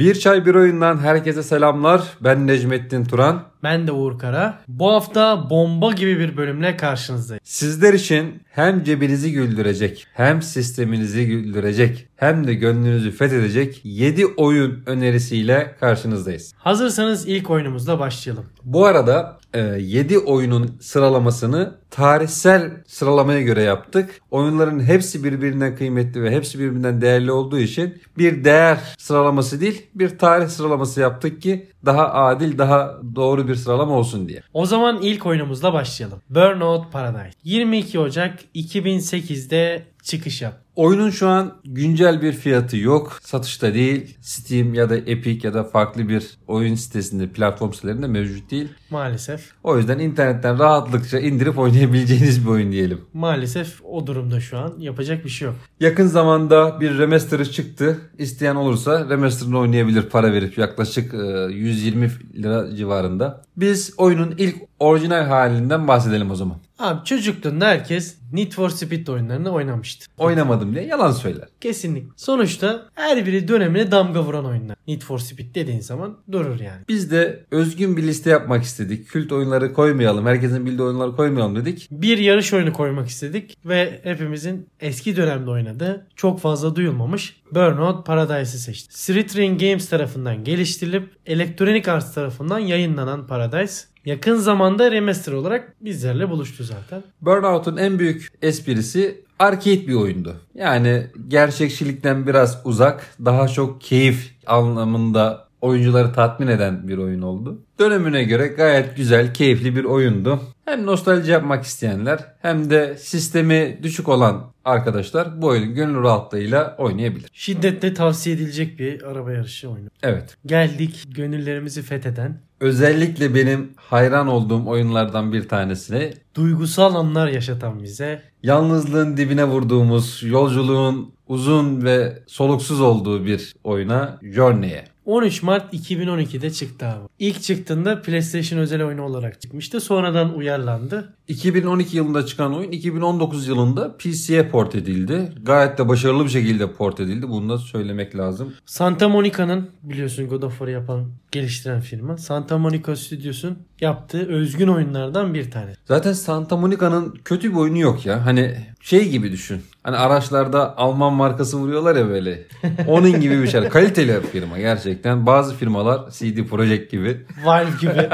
Bir Çay Bir Oyundan herkese selamlar. Ben Necmettin Turan. Ben de Uğur Kara. Bu hafta bomba gibi bir bölümle karşınızdayız. Sizler için hem cebinizi güldürecek, hem sisteminizi güldürecek, hem de gönlünüzü fethedecek 7 oyun önerisiyle karşınızdayız. Hazırsanız ilk oyunumuzla başlayalım. Bu arada 7 oyunun sıralamasını tarihsel sıralamaya göre yaptık. Oyunların hepsi birbirinden kıymetli ve hepsi birbirinden değerli olduğu için bir değer sıralaması değil bir tarih sıralaması yaptık ki daha adil, daha doğru bir sıralama olsun diye. O zaman ilk oyunumuzla başlayalım. Burnout Paradise. 22 Ocak 2008'de çıkış yap. Oyunun şu an güncel bir fiyatı yok. Satışta değil. Steam ya da Epic ya da farklı bir oyun sitesinde, platform sitelerinde mevcut değil. Maalesef. O yüzden internetten rahatlıkça indirip oynayabileceğiniz bir oyun diyelim. Maalesef o durumda şu an. Yapacak bir şey yok. Yakın zamanda bir remaster'ı çıktı. İsteyen olursa remaster'ını oynayabilir para verip yaklaşık 120 lira civarında. Biz oyunun ilk orijinal halinden bahsedelim o zaman. Abi çocukluğunda herkes Need for Speed oyunlarını oynamıştı. Oynamadım diye yalan söyler. Kesinlikle. Sonuçta her biri dönemine damga vuran oyunlar. Need for Speed dediğin zaman durur yani. Biz de özgün bir liste yapmak istedik. Kült oyunları koymayalım. Herkesin bildiği oyunları koymayalım dedik. Bir yarış oyunu koymak istedik ve hepimizin eski dönemde oynadığı çok fazla duyulmamış Burnout Paradise'ı seçtik. Street Ring Games tarafından geliştirilip Electronic Arts tarafından yayınlanan Paradise yakın zamanda remaster olarak bizlerle buluştu zaten. Burnout'un en büyük esprisi arcade bir oyundu. Yani gerçekçilikten biraz uzak, daha çok keyif anlamında oyuncuları tatmin eden bir oyun oldu. Dönemine göre gayet güzel, keyifli bir oyundu. Hem nostalji yapmak isteyenler hem de sistemi düşük olan arkadaşlar bu oyunu gönül rahatlığıyla oynayabilir. Şiddetle tavsiye edilecek bir araba yarışı oyunu. Evet. Geldik gönüllerimizi fetheden. Özellikle benim hayran olduğum oyunlardan bir tanesine Duygusal anlar yaşatan bize. yalnızlığın dibine vurduğumuz yolculuğun uzun ve soluksuz olduğu bir oyuna Journey'e. 13 Mart 2012'de çıktı abi. İlk çıktığında PlayStation özel oyunu olarak çıkmıştı. Sonradan uyarlandı. 2012 yılında çıkan oyun 2019 yılında PC'ye port edildi. Gayet de başarılı bir şekilde port edildi. Bunu da söylemek lazım. Santa Monica'nın biliyorsun God of War'ı yapan, geliştiren firma. Santa Monica Studios'un yaptığı özgün oyunlardan bir tane. Zaten Santa Monica'nın kötü bir oyunu yok ya. Hani şey gibi düşün. Hani araçlarda Alman markası vuruyorlar ya böyle. Onun gibi bir şey. Kaliteli bir firma gerçekten. Bazı firmalar CD Projekt gibi. Valve gibi.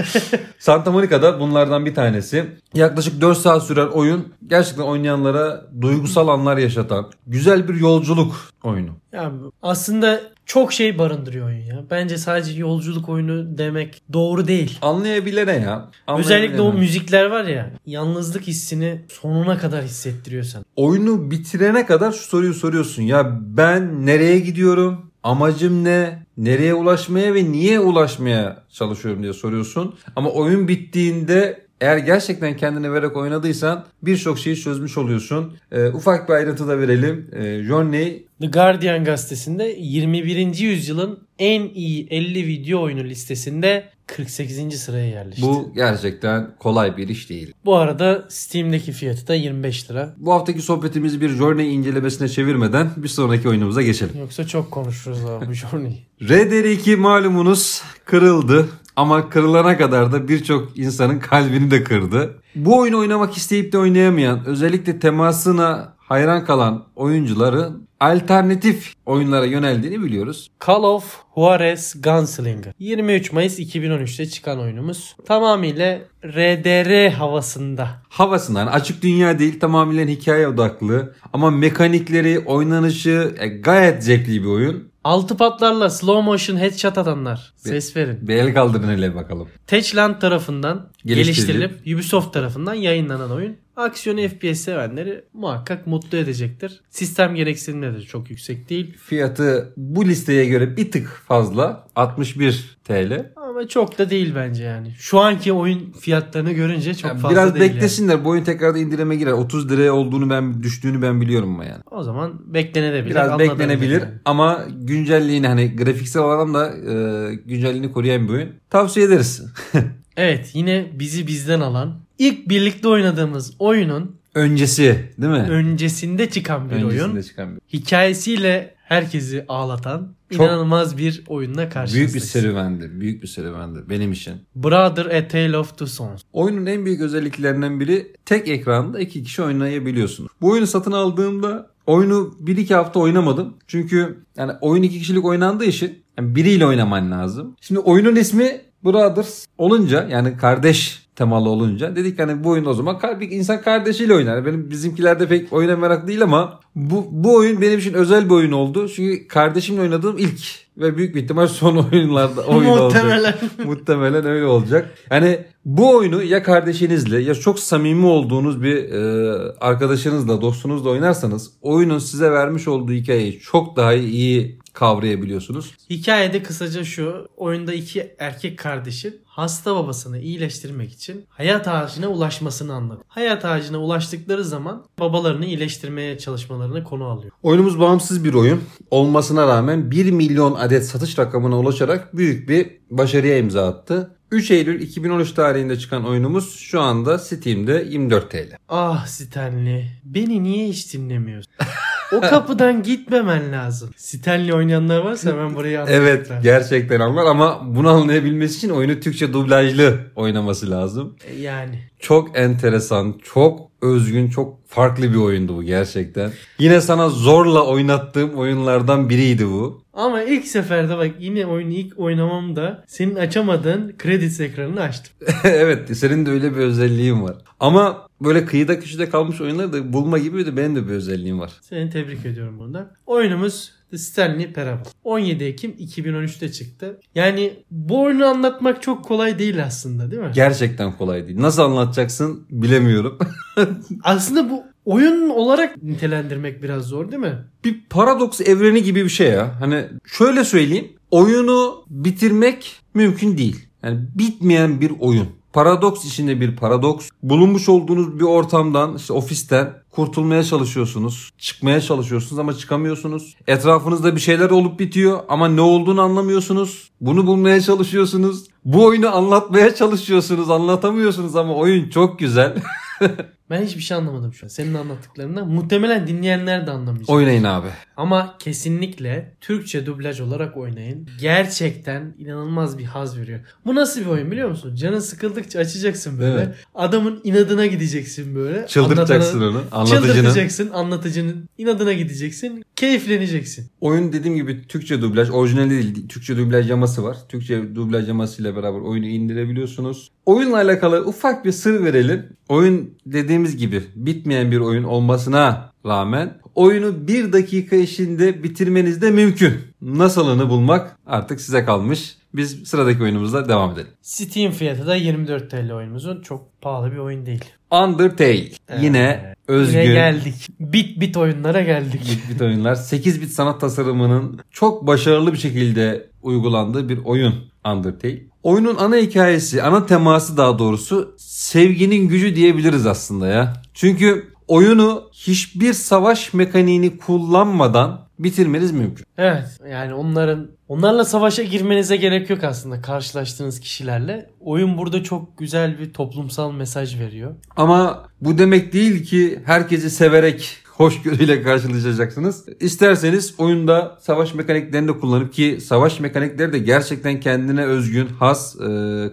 Santa Monica'da bunlardan bir tanesi. Yaklaşık 4 saat süren oyun gerçekten oynayanlara duygusal anlar yaşatan güzel bir yolculuk oyunu. yani aslında çok şey barındırıyor oyun ya. Bence sadece yolculuk oyunu demek doğru değil. Anlayabilene ya. Özellikle o Anlayabilene. müzikler var ya yalnızlık hissini sonuna kadar hissettiriyor sana. Oyunu bitirene kadar şu soruyu soruyorsun. Ya ben nereye gidiyorum? Amacım ne? Nereye ulaşmaya ve niye ulaşmaya çalışıyorum diye soruyorsun. Ama oyun bittiğinde eğer gerçekten kendine vererek oynadıysan birçok şeyi çözmüş oluyorsun. Ee, ufak bir ayrıntı da verelim. Ee, Journey The Guardian gazetesinde 21. yüzyılın en iyi 50 video oyunu listesinde 48. sıraya yerleşti. Bu, gerçekten kolay bir iş değil. Bu arada Steam'deki fiyatı da 25 lira. Bu haftaki sohbetimizi bir Journey incelemesine çevirmeden bir sonraki oyunumuza geçelim. Yoksa çok konuşuruz abi bu Journey'i. RDR2 malumunuz kırıldı ama kırılana kadar da birçok insanın kalbini de kırdı. Bu oyunu oynamak isteyip de oynayamayan, özellikle temasına hayran kalan oyuncuların alternatif oyunlara yöneldiğini biliyoruz. Call of Juarez Gunslinger. 23 Mayıs 2013'te çıkan oyunumuz. Tamamıyla RDR havasında. Havasından açık dünya değil tamamen hikaye odaklı ama mekanikleri, oynanışı e, gayet zevkli bir oyun. Altı patlarla slow motion headshot atanlar. Ses verin. Bir el kaldırın hele bakalım. Techland tarafından Geliştirilip. geliştirilip Ubisoft tarafından yayınlanan oyun. Aksiyon FPS sevenleri muhakkak mutlu edecektir. Sistem gereksinimleri de çok yüksek değil. Fiyatı bu listeye göre bir tık fazla. 61 TL. Ama çok da değil bence yani. Şu anki oyun fiyatlarını görünce çok Yani fazla biraz değil yani. beklesinler. Bu oyun tekrarda indirime girer. 30 liraya olduğunu ben düştüğünü ben biliyorum ama yani. O zaman beklenebilir. Biraz beklenebilir yani. ama güncelliğini hani grafiksel olarak da e, güncelliğini koruyan bir oyun. Tavsiye ederiz. Evet yine bizi bizden alan ilk birlikte oynadığımız oyunun Öncesi değil mi? öncesinde çıkan bir Öncesinde oyun. çıkan bir. Hikayesiyle herkesi ağlatan Çok- inanılmaz bir oyunla karşınızdayız. Büyük bir serüvendi. Büyük bir serüvendi benim için. Brother A Tale of Two Sons. Oyunun en büyük özelliklerinden biri tek ekranda iki kişi oynayabiliyorsunuz. Bu oyunu satın aldığımda oyunu 1-2 hafta oynamadım. Çünkü yani oyun iki kişilik oynandığı için yani biriyle oynaman lazım. Şimdi oyunun ismi Brothers olunca yani kardeş temalı olunca dedik hani bu oyun o zaman bir insan kardeşiyle oynar. Benim bizimkiler de pek oyuna merak değil ama bu, bu oyun benim için özel bir oyun oldu. Çünkü kardeşimle oynadığım ilk ve büyük bir ihtimal son oyunlarda oyun olacak. Muhtemelen. Muhtemelen öyle olacak. Yani bu oyunu ya kardeşinizle ya çok samimi olduğunuz bir e, arkadaşınızla, dostunuzla oynarsanız oyunun size vermiş olduğu hikayeyi çok daha iyi kavrayabiliyorsunuz. Hikayede kısaca şu. Oyunda iki erkek kardeşin hasta babasını iyileştirmek için hayat ağacına ulaşmasını anlatıyor. Hayat ağacına ulaştıkları zaman babalarını iyileştirmeye çalışmalarını konu alıyor. Oyunumuz bağımsız bir oyun olmasına rağmen 1 milyon adet satış rakamına ulaşarak büyük bir başarıya imza attı. 3 Eylül 2013 tarihinde çıkan oyunumuz şu anda Steam'de 24 TL. Ah Stanley beni niye hiç dinlemiyorsun? o kapıdan gitmemen lazım. Stanley oynayanlar varsa hemen burayı Evet anlayacaklar. gerçekten anlar ama bunu anlayabilmesi için oyunu Türkçe dublajlı oynaması lazım. E, Yani Çok enteresan, çok özgün, çok farklı bir oyundu bu gerçekten. Yine sana zorla oynattığım oyunlardan biriydi bu. ama ilk seferde bak yine oyunu ilk oynamamda senin açamadığın kredi ekranını açtım. evet senin de öyle bir özelliğin var. Ama böyle kıyıda köşede kalmış oyunları da bulma gibi de benim de bir özelliğim var. Seni tebrik ediyorum bunda. Oyunumuz The Stanley Parable. 17 Ekim 2013'te çıktı. Yani bu oyunu anlatmak çok kolay değil aslında değil mi? Gerçekten kolay değil. Nasıl anlatacaksın bilemiyorum. Aslında bu oyun olarak nitelendirmek biraz zor değil mi? bir paradoks evreni gibi bir şey ya. Hani şöyle söyleyeyim. Oyunu bitirmek mümkün değil. Yani bitmeyen bir oyun. Paradoks içinde bir paradoks. Bulunmuş olduğunuz bir ortamdan, işte ofisten kurtulmaya çalışıyorsunuz. Çıkmaya çalışıyorsunuz ama çıkamıyorsunuz. Etrafınızda bir şeyler olup bitiyor ama ne olduğunu anlamıyorsunuz. Bunu bulmaya çalışıyorsunuz. Bu oyunu anlatmaya çalışıyorsunuz. Anlatamıyorsunuz ama oyun çok güzel. Ben hiçbir şey anlamadım şu an. Senin anlattıklarından muhtemelen dinleyenler de anlamayacak. Oynayın abi. Ama kesinlikle Türkçe dublaj olarak oynayın. Gerçekten inanılmaz bir haz veriyor. Bu nasıl bir oyun biliyor musun? Canın sıkıldıkça açacaksın böyle. Evet. Adamın inadına gideceksin böyle. Çıldırtacaksın Anlatana- onu. Anlatıcının. Çıldırtacaksın anlatıcının inadına gideceksin. Keyifleneceksin. Oyun dediğim gibi Türkçe dublaj, orijinali değil, Türkçe dublaj yaması var. Türkçe dublaj yamasıyla beraber oyunu indirebiliyorsunuz. Oyunla alakalı ufak bir sır verelim. Oyun dediğimiz gibi bitmeyen bir oyun olmasına rağmen oyunu bir dakika içinde bitirmeniz de mümkün. Nasılını bulmak artık size kalmış. Biz sıradaki oyunumuzla devam edelim. Steam fiyatı da 24 TL oyunumuzun. Çok pahalı bir oyun değil. Undertale. Evet. Yine özgün. Yine geldik. Bit bit oyunlara geldik. bit bit oyunlar. 8 bit sanat tasarımının çok başarılı bir şekilde uygulandığı bir oyun Undertale. Oyunun ana hikayesi, ana teması daha doğrusu sevginin gücü diyebiliriz aslında ya. Çünkü oyunu hiçbir savaş mekaniğini kullanmadan bitirmeniz mümkün. Evet yani onların onlarla savaşa girmenize gerek yok aslında karşılaştığınız kişilerle. Oyun burada çok güzel bir toplumsal mesaj veriyor. Ama bu demek değil ki herkesi severek hoşgörüyle karşılaşacaksınız. İsterseniz oyunda savaş mekaniklerini de kullanıp ki savaş mekanikleri de gerçekten kendine özgün, has, e,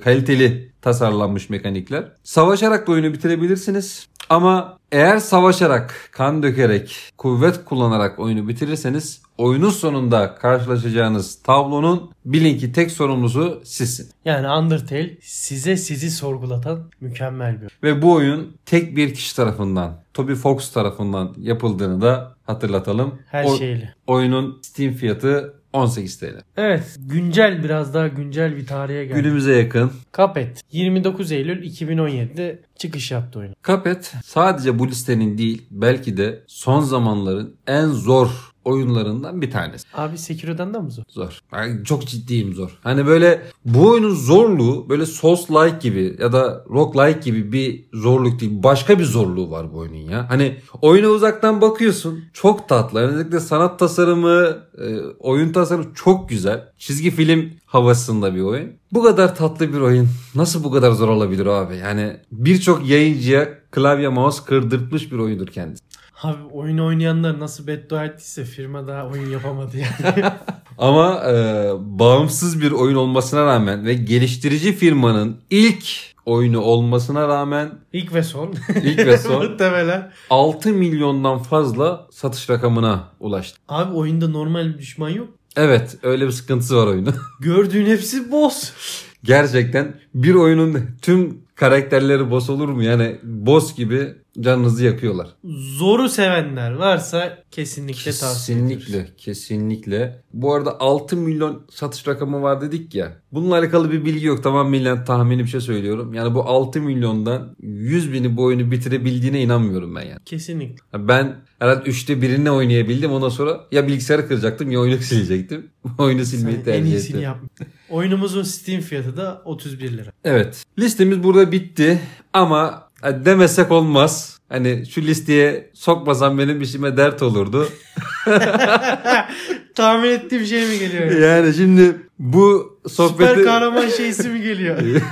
kaliteli tasarlanmış mekanikler. Savaşarak da oyunu bitirebilirsiniz. Ama eğer savaşarak, kan dökerek, kuvvet kullanarak oyunu bitirirseniz oyunun sonunda karşılaşacağınız tablonun bilin ki tek sorumlusu sizsin. Yani Undertale size sizi sorgulatan mükemmel bir. Ve bu oyun tek bir kişi tarafından, Toby Fox tarafından yapıldığını da hatırlatalım. Her O- şeyle. Oyunun Steam fiyatı 18 TL. Evet güncel biraz daha güncel bir tarihe geldi. Günümüze yakın. Cuphead 29 Eylül 2017'de çıkış yaptı oyun. Cuphead sadece bu listenin değil belki de son zamanların en zor oyunlarından bir tanesi. Abi Sekiro'dan da mı zor? Zor. Yani çok ciddiyim zor. Hani böyle bu oyunun zorluğu böyle Souls-like gibi ya da rock-like gibi bir zorluk değil. Başka bir zorluğu var bu oyunun ya. Hani oyuna uzaktan bakıyorsun. Çok tatlı. Özellikle sanat tasarımı, e, oyun tasarımı çok güzel. Çizgi film havasında bir oyun. Bu kadar tatlı bir oyun nasıl bu kadar zor olabilir abi? Yani birçok yayıncıya klavye mouse kırdırtmış bir oyundur kendisi. Abi oyun oynayanlar nasıl beddua ettiyse firma daha oyun yapamadı yani. Ama e, bağımsız bir oyun olmasına rağmen ve geliştirici firmanın ilk oyunu olmasına rağmen İlk ve son. ilk ve son Muhtemelen. 6 milyondan fazla satış rakamına ulaştı. Abi oyunda normal bir düşman yok. Evet öyle bir sıkıntısı var oyunun. Gördüğün hepsi boss. Gerçekten bir oyunun tüm karakterleri boss olur mu? Yani boss gibi canınızı yakıyorlar. Zoru sevenler varsa kesinlikle tavsiye ediyoruz. Kesinlikle, kesinlikle. Bu arada 6 milyon satış rakamı var dedik ya. Bununla alakalı bir bilgi yok. Tamamen tahmini bir şey söylüyorum. Yani bu 6 milyondan 100 bini bu oyunu bitirebildiğine inanmıyorum ben yani. Kesinlikle. Ben herhalde üçte birini oynayabildim. Ondan sonra ya bilgisayarı kıracaktım ya oyunu silecektim. oyunu silmeyi Sen en tercih iyisini ettim. yapmışsın. Oyunumuzun Steam fiyatı da 31 lira. Evet. Listemiz burada bitti ama hani demesek olmaz. Hani şu listeye sokmasam benim işime dert olurdu. Tahmin ettiğim şey mi geliyor? yani şimdi bu sohbeti... Süper kahraman şeysi mi geliyor?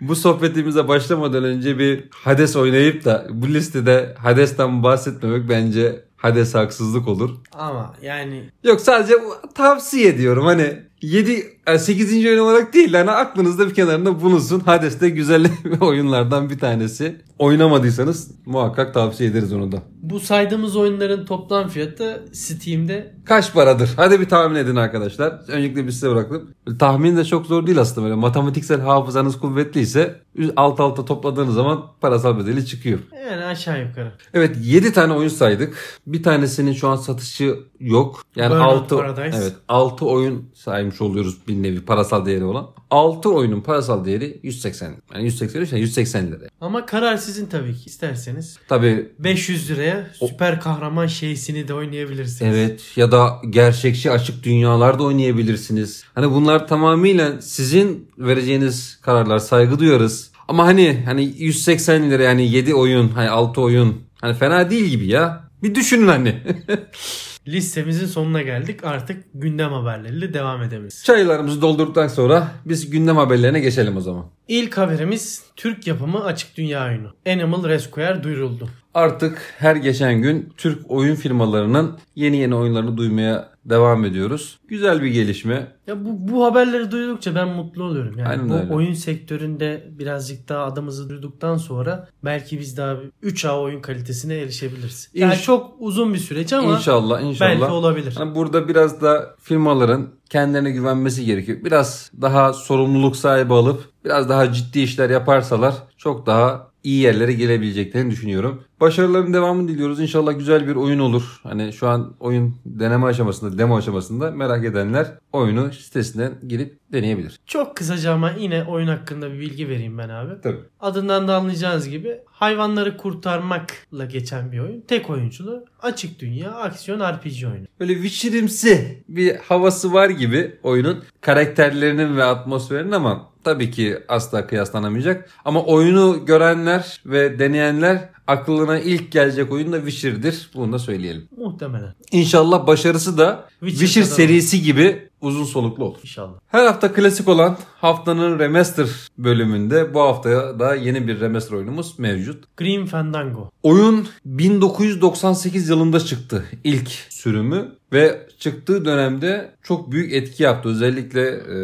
Bu sohbetimize başlamadan önce bir Hades oynayıp da bu listede Hades'ten bahsetmemek bence Hades haksızlık olur. Ama yani Yok sadece tavsiye ediyorum hani 7 8. oyun olarak değil hani aklınızda bir kenarında bulunsun. Hades de güzel oyunlardan bir tanesi. Oynamadıysanız muhakkak tavsiye ederiz onu da. bu saydığımız oyunların toplam fiyatı Steam'de Kaç paradır? Hadi bir tahmin edin arkadaşlar. Öncelikle bir size bıraktım. Tahmin de çok zor değil aslında böyle. Matematiksel hafızanız kuvvetliyse alt alta topladığınız zaman parasal bedeli çıkıyor. yani aşağı yukarı. Evet 7 tane oyun saydık. Bir tanesinin şu an satışı yok. Yani Burnout 6 Paradise. evet 6 oyun saymış oluyoruz bir nevi parasal değeri olan. 6 oyunun parasal değeri 180. Yani 183 yani 180 lira. Ama karar sizin tabii ki. İsterseniz Tabii 500 liraya süper kahraman şeysini de oynayabilirsiniz. Evet ya da gerçekçi açık dünyalarda oynayabilirsiniz. Hani bunlar tamamıyla sizin vereceğiniz kararlar saygı duyarız. Ama hani hani 180 lira yani 7 oyun hani 6 oyun hani fena değil gibi ya. Bir düşünün hani. Listemizin sonuna geldik. Artık gündem haberleriyle devam edebiliriz. Çaylarımızı doldurduktan sonra biz gündem haberlerine geçelim o zaman. İlk haberimiz Türk yapımı açık dünya oyunu. Animal Rescuer duyuruldu. Artık her geçen gün Türk oyun firmalarının yeni yeni oyunlarını duymaya devam ediyoruz. Güzel bir gelişme. Ya bu, bu haberleri duydukça ben mutlu oluyorum. Yani Aynen bu öyle. oyun sektöründe birazcık daha adımızı duyduktan sonra belki biz daha 3A oyun kalitesine erişebiliriz. Yani İnş- çok uzun bir süreç ama inşallah inşallah. belki olabilir. Hani burada biraz da firmaların kendilerine güvenmesi gerekiyor. Biraz daha sorumluluk sahibi alıp biraz daha ciddi işler yaparsalar çok daha iyi yerlere gelebileceklerini düşünüyorum. Başarıların devamını diliyoruz. İnşallah güzel bir oyun olur. Hani şu an oyun deneme aşamasında, demo aşamasında merak edenler oyunu sitesinden girip deneyebilir. Çok kısaca ama yine oyun hakkında bir bilgi vereyim ben abi. Tabii. Adından da anlayacağınız gibi hayvanları kurtarmakla geçen bir oyun. Tek oyunculu, açık dünya, aksiyon RPG oyunu. Böyle Witcher'imsi bir havası var gibi oyunun karakterlerinin ve atmosferinin ama tabii ki asla kıyaslanamayacak. Ama oyunu görenler ve deneyenler aklına ilk gelecek oyun da Witcher'dir. Bunu da söyleyelim. Muhtemelen. İnşallah başarısı da Witcher Witcher, serisi gibi uzun soluklu olur. İnşallah. Her hafta klasik olan haftanın remaster bölümünde bu haftaya da yeni bir remaster oyunumuz mevcut. Grim Fandango. Oyun 1998 yılında çıktı ilk sürümü ve çıktığı dönemde çok büyük etki yaptı. Özellikle e,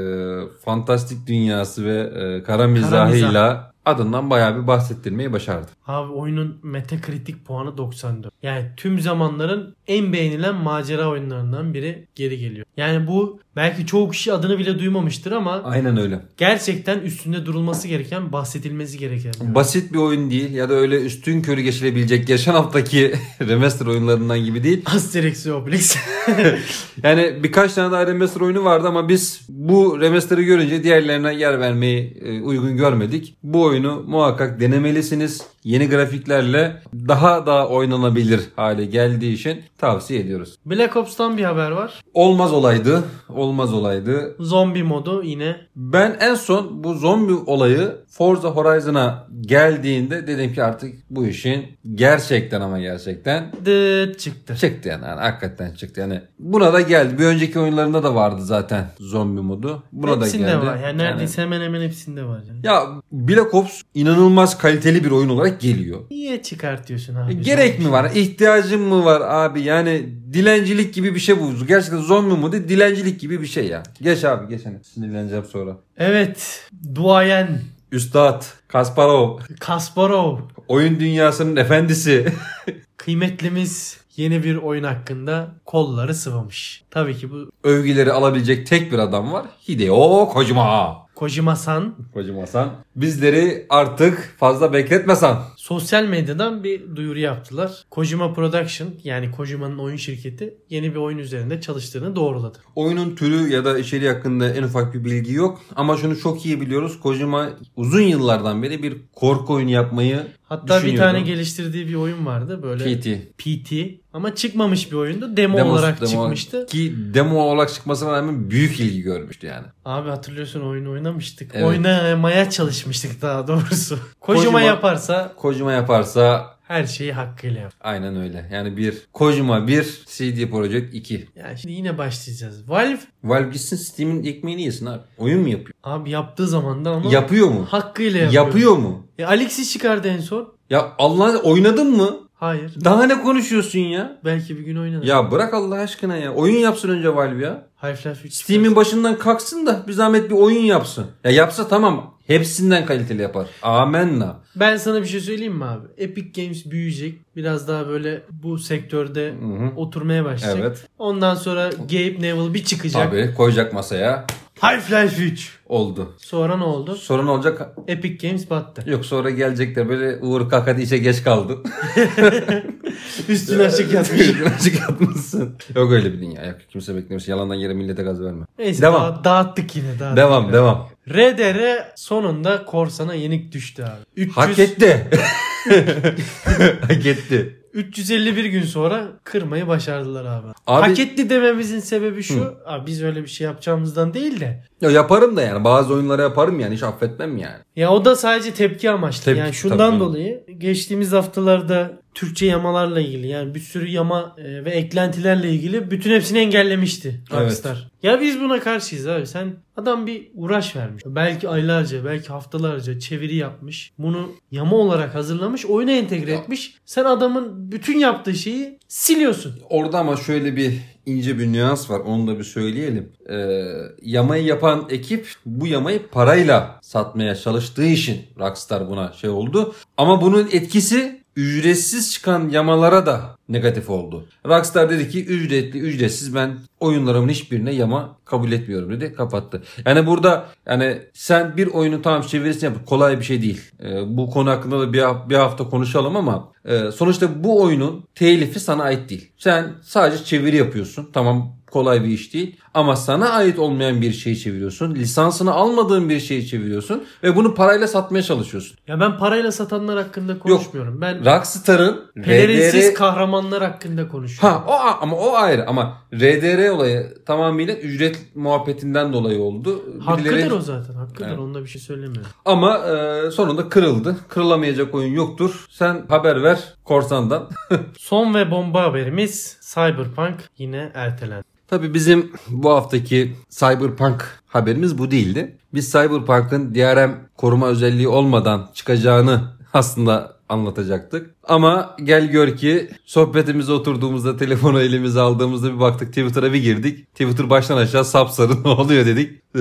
fantastik dünyası ve e, kara mizahıyla adından bayağı bir bahsettirmeyi başardı. Abi oyunun Metacritic puanı 94. Yani tüm zamanların en beğenilen macera oyunlarından biri geri geliyor. Yani bu belki çoğu kişi adını bile duymamıştır ama Aynen öyle. gerçekten üstünde durulması gereken, bahsedilmesi gereken. bir oyun. Basit bir oyun değil ya da öyle üstün körü geçilebilecek geçen haftaki remaster oyunlarından gibi değil. Asterix ve Obelix. Yani birkaç tane daha remaster oyunu vardı ama biz bu remaster'ı görünce diğerlerine yer vermeyi e, uygun görmedik. Bu oyunu muhakkak denemelisiniz. Yeni grafiklerle daha da oynanabilir hale geldiği için tavsiye ediyoruz. Black Ops'tan bir haber var. Olmaz olaydı. Olmaz olaydı. Zombi modu yine. Ben en son bu zombi olayı Forza Horizon'a geldiğinde dedim ki artık bu işin gerçekten ama gerçekten Dıt çıktı. Çıktı yani, yani hakikaten çıktı yani. Buna da geldi. Bir önceki oyunlarında da vardı zaten zombi modu. Buna hepsinde da geldi. var. Yani neredeyse hemen hemen hepsinde var. Yani. ya Black Ops inanılmaz kaliteli bir oyun olarak olarak geliyor. Niye çıkartıyorsun abi? Gerek mi var? İhtiyacın mı var abi? Yani dilencilik gibi bir şey bu. Gerçekten zombi mu değil, dilencilik gibi bir şey ya. Geç abi geç hani. Sinirleneceğim sonra. Evet. Duayen Üstad, Kasparov, Kasparov. oyun dünyasının efendisi. Kıymetlimiz yeni bir oyun hakkında kolları sıvamış. Tabii ki bu Övgüleri alabilecek tek bir adam var. Hideo Kojima. Kojima-san Kojima-san. Bizleri artık fazla bekletmesen. Sosyal medyadan bir duyuru yaptılar. Kojima Production yani Kojima'nın oyun şirketi yeni bir oyun üzerinde çalıştığını doğruladı. Oyunun türü ya da içeriği hakkında en ufak bir bilgi yok. Ama şunu çok iyi biliyoruz. Kojima uzun yıllardan beri bir korku oyunu yapmayı Hatta bir tane geliştirdiği bir oyun vardı böyle PT. PT ama çıkmamış bir oyundu. Demo, Demo- olarak demo- çıkmıştı. Ki demo olarak çıkmasına rağmen büyük ilgi görmüştü yani. Abi hatırlıyorsun oyunu oynamıştık. Evet. Oynamaya çalışmıştık daha doğrusu. Kojima, Kojima- yaparsa Kojima yaparsa her şeyi hakkıyla yap. aynen öyle. Yani bir Kojima bir CD Projekt 2. Yani şimdi yine başlayacağız. Valve Valve gitsin Steam'in ekmeğini yesin abi. Oyun mu yapıyor? abi yaptığı zamanda ama Yapıyor mu? hakkıyla yapıyor. Yapıyor mu? E, Alexis çıkardı en son. Ya Allah oynadın mı? Hayır. Daha ne konuşuyorsun ya? Belki bir gün oynadı. Ya bırak Allah aşkına ya. Oyun yapsın önce Valve ya. Half-Life 3 Steam'in başından kalksın da bir zahmet bir oyun yapsın. Ya yapsa tamam. Hepsinden kaliteli yapar. Amenna. Ben sana bir şey söyleyeyim mi abi? Epic Games büyüyecek. Biraz daha böyle bu sektörde Hı hı. oturmaya başlayacak. Evet. Ondan sonra Gabe Neville bir çıkacak. Tabii koyacak masaya. Half-Life 3. Oldu. Sonra ne oldu? Sonra ne olacak? Epic Games battı. Yok sonra gelecek de böyle Uğur Kakadi işe geç kaldı. Üstüne açık yatmış. Üstüne açık yatmışsın. Yok öyle bir dünya. Yok, kimse beklemiş. Yalandan yere millete gaz verme. Neyse Devam. daha- dağıttık yine. Dağıttık. Devam devam. RDR sonunda Korsan'a yenik düştü abi. 300, Hak etti. Hak etti. 351 gün sonra kırmayı başardılar abi. Abi- Hak etti dememizin sebebi şu. Abi biz öyle bir şey yapacağımızdan değil de. Ya yaparım da yani. Bazı oyunları yaparım yani. Hiç affetmem yani. Ya o da sadece tepki amaçlı. Tepki, yani tabii şundan canım. dolayı geçtiğimiz haftalarda Türkçe yamalarla ilgili yani bir sürü yama e, ve eklentilerle ilgili bütün hepsini engellemişti Rockstar. Ya biz buna karşıyız abi. Sen adam bir uğraş vermiş. Belki aylarca, belki haftalarca çeviri yapmış. Bunu yama olarak hazırlamış, oyuna entegre Ya. etmiş. Sen adamın bütün yaptığı şeyi siliyorsun. Orada ama şöyle bir ince bir nüans var. Onu da bir söyleyelim. Ee, yamayı yapan ekip bu yamayı parayla satmaya çalıştığı için Rockstar buna şey oldu. Ama bunun etkisi ücretsiz çıkan yamalara da negatif oldu. Rockstar dedi ki ücretli ücretsiz ben oyunlarımın hiçbirine yama kabul etmiyorum dedi kapattı. Yani burada yani sen bir oyunu tamam çevirisini yap kolay bir şey değil. Ee, bu konu hakkında da bir, bir hafta konuşalım ama e, sonuçta bu oyunun telifi sana ait değil. Sen sadece çeviri yapıyorsun. Tamam kolay bir iş değil. Ama sana ait olmayan bir şeyi çeviriyorsun. Lisansını almadığın bir şeyi çeviriyorsun. Ve bunu parayla satmaya çalışıyorsun. Ya ben parayla satanlar hakkında konuşmuyorum. Ben Rockstar'ın pelerinsiz RDR... kahramanlar hakkında konuşuyorum. Ha o ama o ayrı ama RDR olayı tamamıyla ücret muhabbetinden dolayı oldu. Hakkıdır Birileri- o zaten. Hakkıdır. Evet. Onda bir şey söylemiyorum. Ama e, sonunda kırıldı. Kırılamayacak oyun yoktur. Sen haber ver korsandan. Son ve bomba haberimiz Cyberpunk yine ertelendi. Tabii bizim bu haftaki Cyberpunk haberimiz bu değildi. Biz Cyberpunk'ın DRM koruma özelliği olmadan çıkacağını aslında anlatacaktık. Ama gel gör ki sohbetimize oturduğumuzda telefonu elimize aldığımızda bir baktık Twitter'a bir girdik. Twitter baştan aşağı sapsarı ne oluyor dedik. Ee,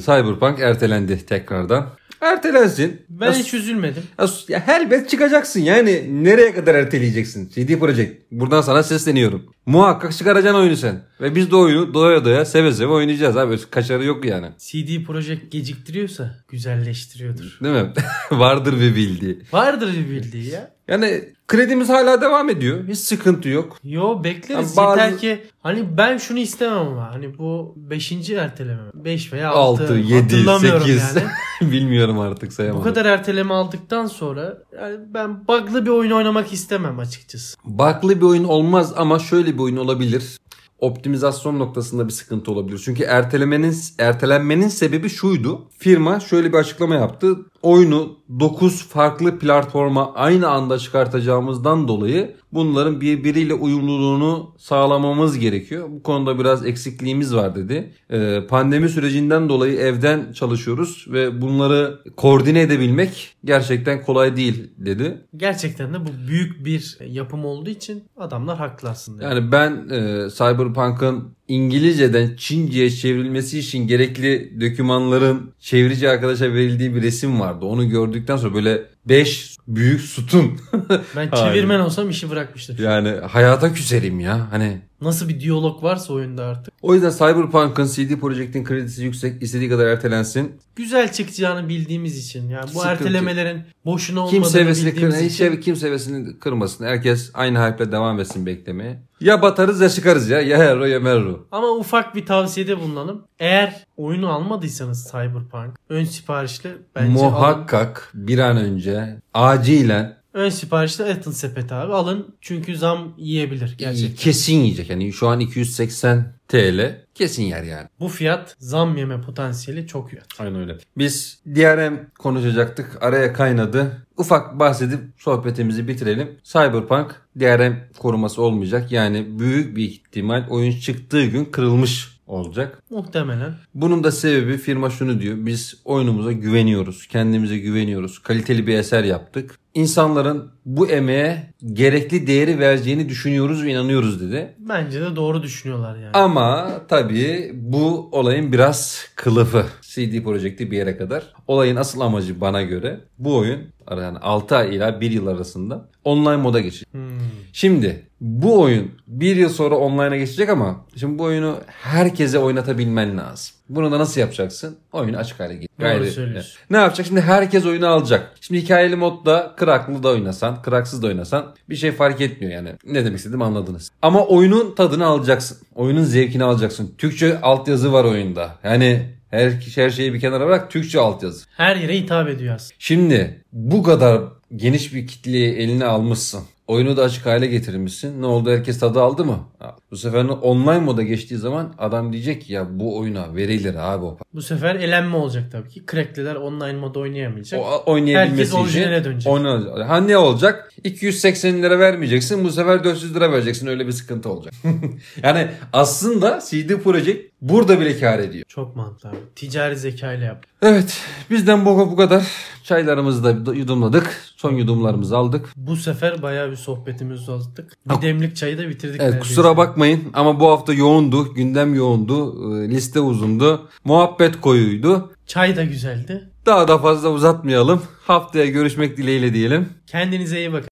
Cyberpunk ertelendi tekrardan. Ertelensin. Ben Ya hiç üzülmedim. Ya, ya elbet çıkacaksın yani nereye kadar erteleyeceksin? CD Projekt. Buradan sana sesleniyorum. Muhakkak çıkaracaksın oyunu sen. Ve biz de oyunu doya doya seve seve oynayacağız abi. Kaçarı yok yani. CD Projekt geciktiriyorsa güzelleştiriyordur. Değil mi? Vardır bir bildiği. Vardır bir bildiği ya. Yani kredimiz hala devam ediyor. Hiç sıkıntı yok. Yo bekleriz. Ya bazı- Yeter ki hani ben şunu istemem ama hani bu 5. erteleme. 5 veya 6. 6, 7, hatırlamıyorum 8. yani. Bilmiyorum artık Bu sayamadım. kadar erteleme aldıktan sonra yani ben bug'lı bir oyun oynamak istemem açıkçası. Baklı bir oyun olmaz ama şöyle bir oyun olabilir. Optimizasyon noktasında bir sıkıntı olabilir. Çünkü ertelemenin ertelenmenin sebebi şuydu. Firma şöyle bir açıklama yaptı. Oyunu 9 farklı platforma aynı anda çıkartacağımızdan dolayı bunların birbiriyle uyumluluğunu sağlamamız gerekiyor. Bu konuda biraz eksikliğimiz var dedi. Ee, pandemi sürecinden dolayı evden çalışıyoruz ve bunları koordine edebilmek gerçekten kolay değil dedi. Gerçekten de bu büyük bir yapım olduğu için adamlar haklı aslında. Yani ben e, Cyberpunk'ın İngilizceden Çince'ye çevrilmesi için gerekli dokümanların çevirici arkadaşa verildiği bir resim vardı. Onu gördükten sonra böyle 5 büyük sütun. Ben çevirmen olsam işi bırakmıştım. yani hayata küserim ya. Hani Nasıl bir diyalog varsa oyunda artık. o yüzden Cyberpunk'ın CD Projekt'in kredisi yüksek istediği kadar ertelensin. Güzel çıkacağını bildiğimiz için. Yani bu Sıkıntı. ertelemelerin boşuna olmadığını Kimse kır, bildiğimiz hiç için. kimse hevesini kırmasın. Herkes aynı hype'le devam etsin beklemeye. Ya batarız ya çıkarız ya. Ya hero ya merro. Ama ufak bir tavsiyede bulunalım. Eğer oyunu almadıysanız Cyberpunk ön siparişle bence alın. Muhakkak bir an önce acilen Ön siparişle atın sepete abi. Alın çünkü zam yiyebilir gerçekten. kesin yiyecek. Yani şu an 280 TL kesin yer yani. Bu fiyat zam yeme potansiyeli çok yüksek. Aynen öyle. Biz DRM konuşacaktık. Araya kaynadı. Ufak bahsedip sohbetimizi bitirelim. Cyberpunk DRM koruması olmayacak. Yani büyük bir ihtimal oyun çıktığı gün kırılmış olacak. Muhtemelen. Bunun da sebebi firma şunu diyor. Biz oyunumuza güveniyoruz. Kendimize güveniyoruz. Kaliteli bir eser yaptık. İnsanların bu emeğe gerekli değeri vereceğini düşünüyoruz ve inanıyoruz dedi. Bence de doğru düşünüyorlar yani. Ama tabii bu olayın biraz kılıfı. CD Projekt'i bir yere kadar. Olayın asıl amacı bana göre bu oyun yani 6 ay ila 1 yıl arasında online moda geçecek. Hmm. Şimdi bu oyun bir yıl sonra online'a geçecek ama şimdi bu oyunu herkese oynatabilmen lazım. Bunu da nasıl yapacaksın? Oyunu açık hale getir. Gayri- söylüyorsun. Ne yapacak? Şimdi herkes oyunu alacak. Şimdi hikayeli modda kraklı da oynasan, kraksız da oynasan bir şey fark etmiyor yani. Ne demek istediğimi anladınız. Ama oyunun tadını alacaksın. Oyunun zevkini alacaksın. Türkçe altyazı var oyunda. Yani her, her şeyi bir kenara bırak Türkçe altyazı. Her yere hitap ediyor aslında. Şimdi bu kadar geniş bir kitleyi eline almışsın. Oyunu da açık hale getirmişsin. Ne oldu herkes tadı aldı mı? Bu sefer online moda geçtiği zaman adam diyecek ki, ya bu oyuna verilir abi o. Bu sefer elenme olacak tabii ki. Crackliler online moda oynayamayacak. O oynayabilmesi Herkes orijinale dönecek. oynanacak. Ha ne olacak? 280 lira vermeyeceksin. Bu sefer 400 lira vereceksin. Öyle bir sıkıntı olacak. yani aslında CD Projekt burada bile kar ediyor. Çok mantıklı abi. Ticari zeka ile yap. Evet bizden bu, bu kadar. Çaylarımızı da yudumladık. Son yudumlarımızı aldık. Bu sefer bayağı bir sohbetimizi uzattık. Bir demlik çayı da bitirdik. Evet neredeyse. kusura bakmayın ama bu hafta yoğundu. Gündem yoğundu. e, Liste uzundu. Muhabbet koyuydu. Çay da güzeldi. Daha da fazla uzatmayalım. Haftaya görüşmek dileğiyle diyelim. Kendinize iyi bakın.